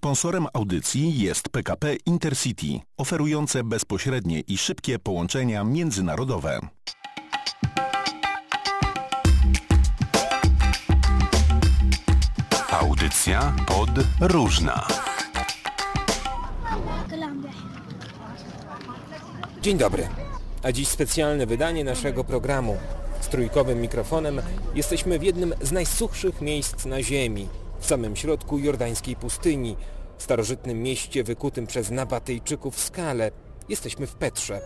Sponsorem audycji jest PKP Intercity, oferujące bezpośrednie i szybkie połączenia międzynarodowe. Audycja pod różna. Dzień dobry. A dziś specjalne wydanie naszego programu. Z trójkowym mikrofonem jesteśmy w jednym z najsuchszych miejsc na Ziemi, w samym środku jordańskiej pustyni, w starożytnym mieście wykutym przez Nabatejczyków w skale. Jesteśmy w Petrze.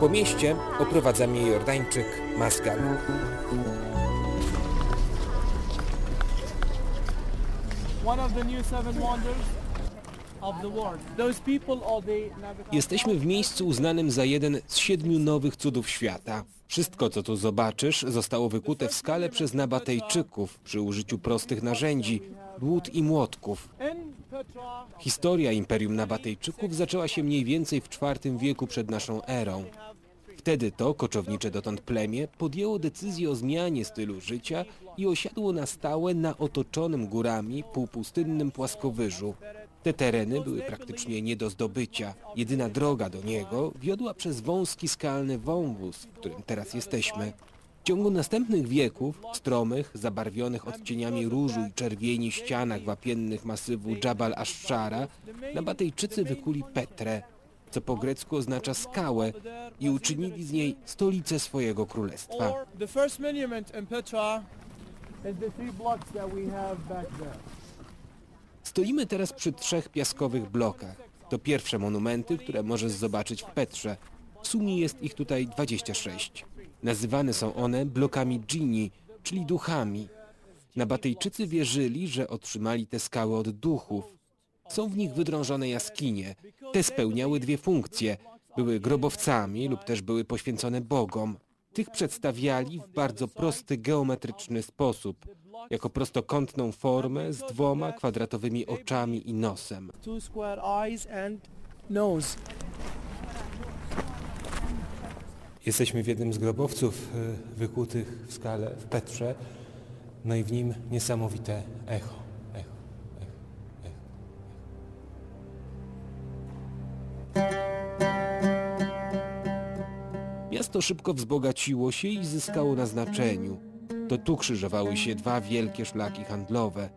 Po mieście oprowadza mnie Jordańczyk Masgal. navigate Jesteśmy w miejscu uznanym za jeden z siedmiu nowych cudów świata. Wszystko, co tu zobaczysz, zostało wykute w skale przez Nabatejczyków przy użyciu prostych narzędzi, dłut i młotków. Historia Imperium Nabatejczyków zaczęła się mniej więcej w IV wieku przed naszą erą. Wtedy to koczownicze dotąd plemię podjęło decyzję o zmianie stylu życia i osiadło na stałe na otoczonym górami półpustynnym płaskowyżu. Te tereny były praktycznie nie do zdobycia. Jedyna droga do niego wiodła przez wąski skalny wąwóz, w którym teraz jesteśmy. W ciągu następnych wieków, stromych, zabarwionych odcieniami różu i czerwieni ścianach wapiennych masywu Jabal Ashara, Nabatejczycy wykuli Petrę, co po grecku oznacza skałę i uczynili z niej stolicę swojego królestwa. Monument is the three blocks that we have back there. Stoimy teraz przy trzech piaskowych blokach. To pierwsze monumenty, które możesz zobaczyć w Petrze. W sumie jest ich tutaj 26. Nazywane są one blokami dżini, czyli duchami. Nabatejczycy wierzyli, że otrzymali te skały od duchów. Są w nich wydrążone jaskinie. Te spełniały dwie funkcje. Były grobowcami lub też były poświęcone bogom. Tych przedstawiali w bardzo prosty geometryczny sposób, jako prostokątną formę z dwoma kwadratowymi oczami i nosem. Jesteśmy w jednym z grobowców y, wykutych w skale w Petrze, no i w nim niesamowite echo, Miasto szybko wzbogaciło się i zyskało na znaczeniu. To tu krzyżowały się dwa wielkie szlaki handlowe.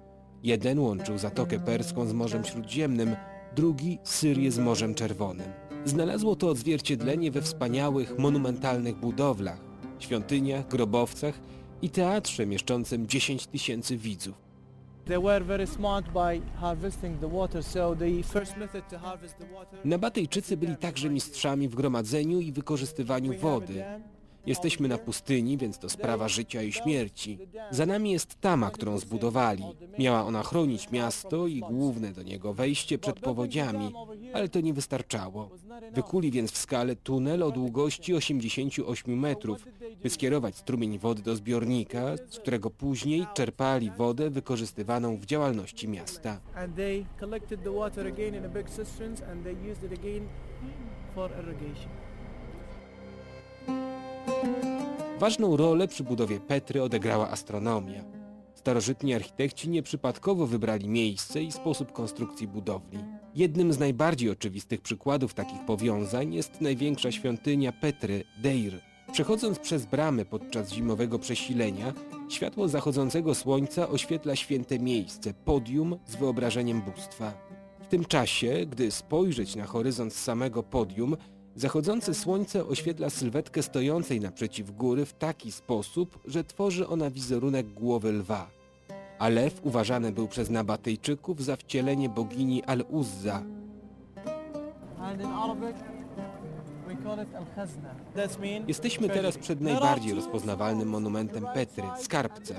Jeden łączył Zatokę Perską z Morzem Śródziemnym, drugi Syrię z Morzem Czerwonym. Znalazło to odzwierciedlenie we wspaniałych, monumentalnych budowlach, świątyniach, grobowcach i teatrze mieszczącym 10 tysięcy widzów. Nabatejczycy byli także mistrzami w gromadzeniu i wykorzystywaniu wody. Jesteśmy na pustyni, więc to sprawa życia i śmierci. Za nami jest tama, którą zbudowali. Miała ona chronić miasto i główne do niego wejście przed powodziami, ale to nie wystarczało. Wykuli więc w skale tunel o długości 88 metrów, by skierować strumień wody do zbiornika, z którego później czerpali wodę wykorzystywaną w działalności miasta. for irrigation. Ważną rolę przy budowie Petry odegrała astronomia. Starożytni architekci nieprzypadkowo wybrali miejsce i sposób konstrukcji budowli. Jednym z najbardziej oczywistych przykładów takich powiązań jest największa świątynia Petry, Deir. Przechodząc przez bramy podczas zimowego przesilenia, światło zachodzącego słońca oświetla święte miejsce, podium z wyobrażeniem bóstwa. W tym czasie, gdy spojrzeć na horyzont samego podium, zachodzące słońce oświetla sylwetkę stojącej naprzeciw góry w taki sposób, że tworzy ona wizerunek głowy lwa. A lew uważany był przez Nabatejczyków za wcielenie bogini Al-Uzza. Jesteśmy teraz przed najbardziej rozpoznawalnym monumentem Petry, skarbcem.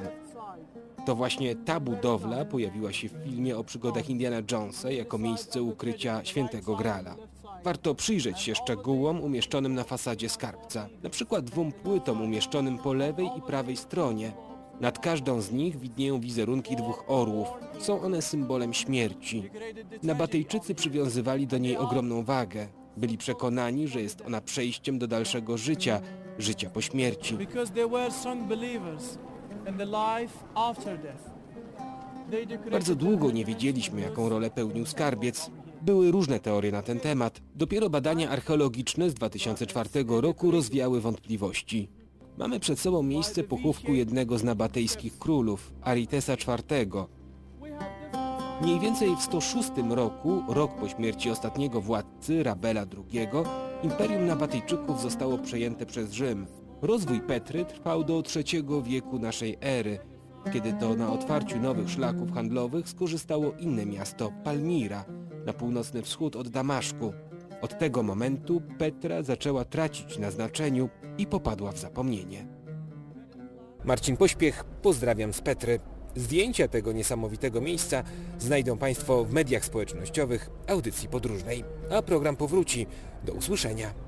To właśnie ta budowla pojawiła się w filmie o przygodach Indiana Jonesa jako miejsce ukrycia świętego Grala. Warto przyjrzeć się szczegółom umieszczonym na fasadzie skarbca, na przykład dwóm płytom umieszczonym po lewej i prawej stronie. Nad każdą z nich widnieją wizerunki dwóch orłów. Są one symbolem śmierci. Nabatejczycy przywiązywali do niej ogromną wagę. Byli przekonani, że jest ona przejściem do dalszego życia, życia po śmierci. Bardzo długo nie wiedzieliśmy, jaką rolę pełnił skarbiec. Były różne teorie na ten temat. Dopiero badania archeologiczne z 2004 roku rozwiały wątpliwości. Mamy przed sobą miejsce pochówku jednego z nabatejskich królów, Aritesa IV. Mniej więcej w 106 roku, rok po śmierci ostatniego władcy, Rabela II, imperium Nabatyjczyków zostało przejęte przez Rzym. Rozwój Petry trwał do III wieku naszej ery, kiedy to na otwarciu nowych szlaków handlowych skorzystało inne miasto, Palmira, na północny wschód od Damaszku. Od tego momentu Petra zaczęła tracić na znaczeniu i popadła w zapomnienie. Marcin Pośpiech, pozdrawiam z Petry. Zdjęcia tego niesamowitego miejsca znajdą Państwo w mediach społecznościowych audycji podróżnej, a program powróci. Do usłyszenia.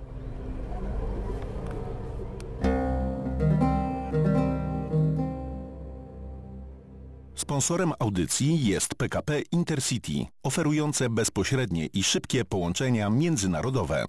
Sponsorem audycji jest PKP Intercity, oferujące bezpośrednie i szybkie połączenia międzynarodowe.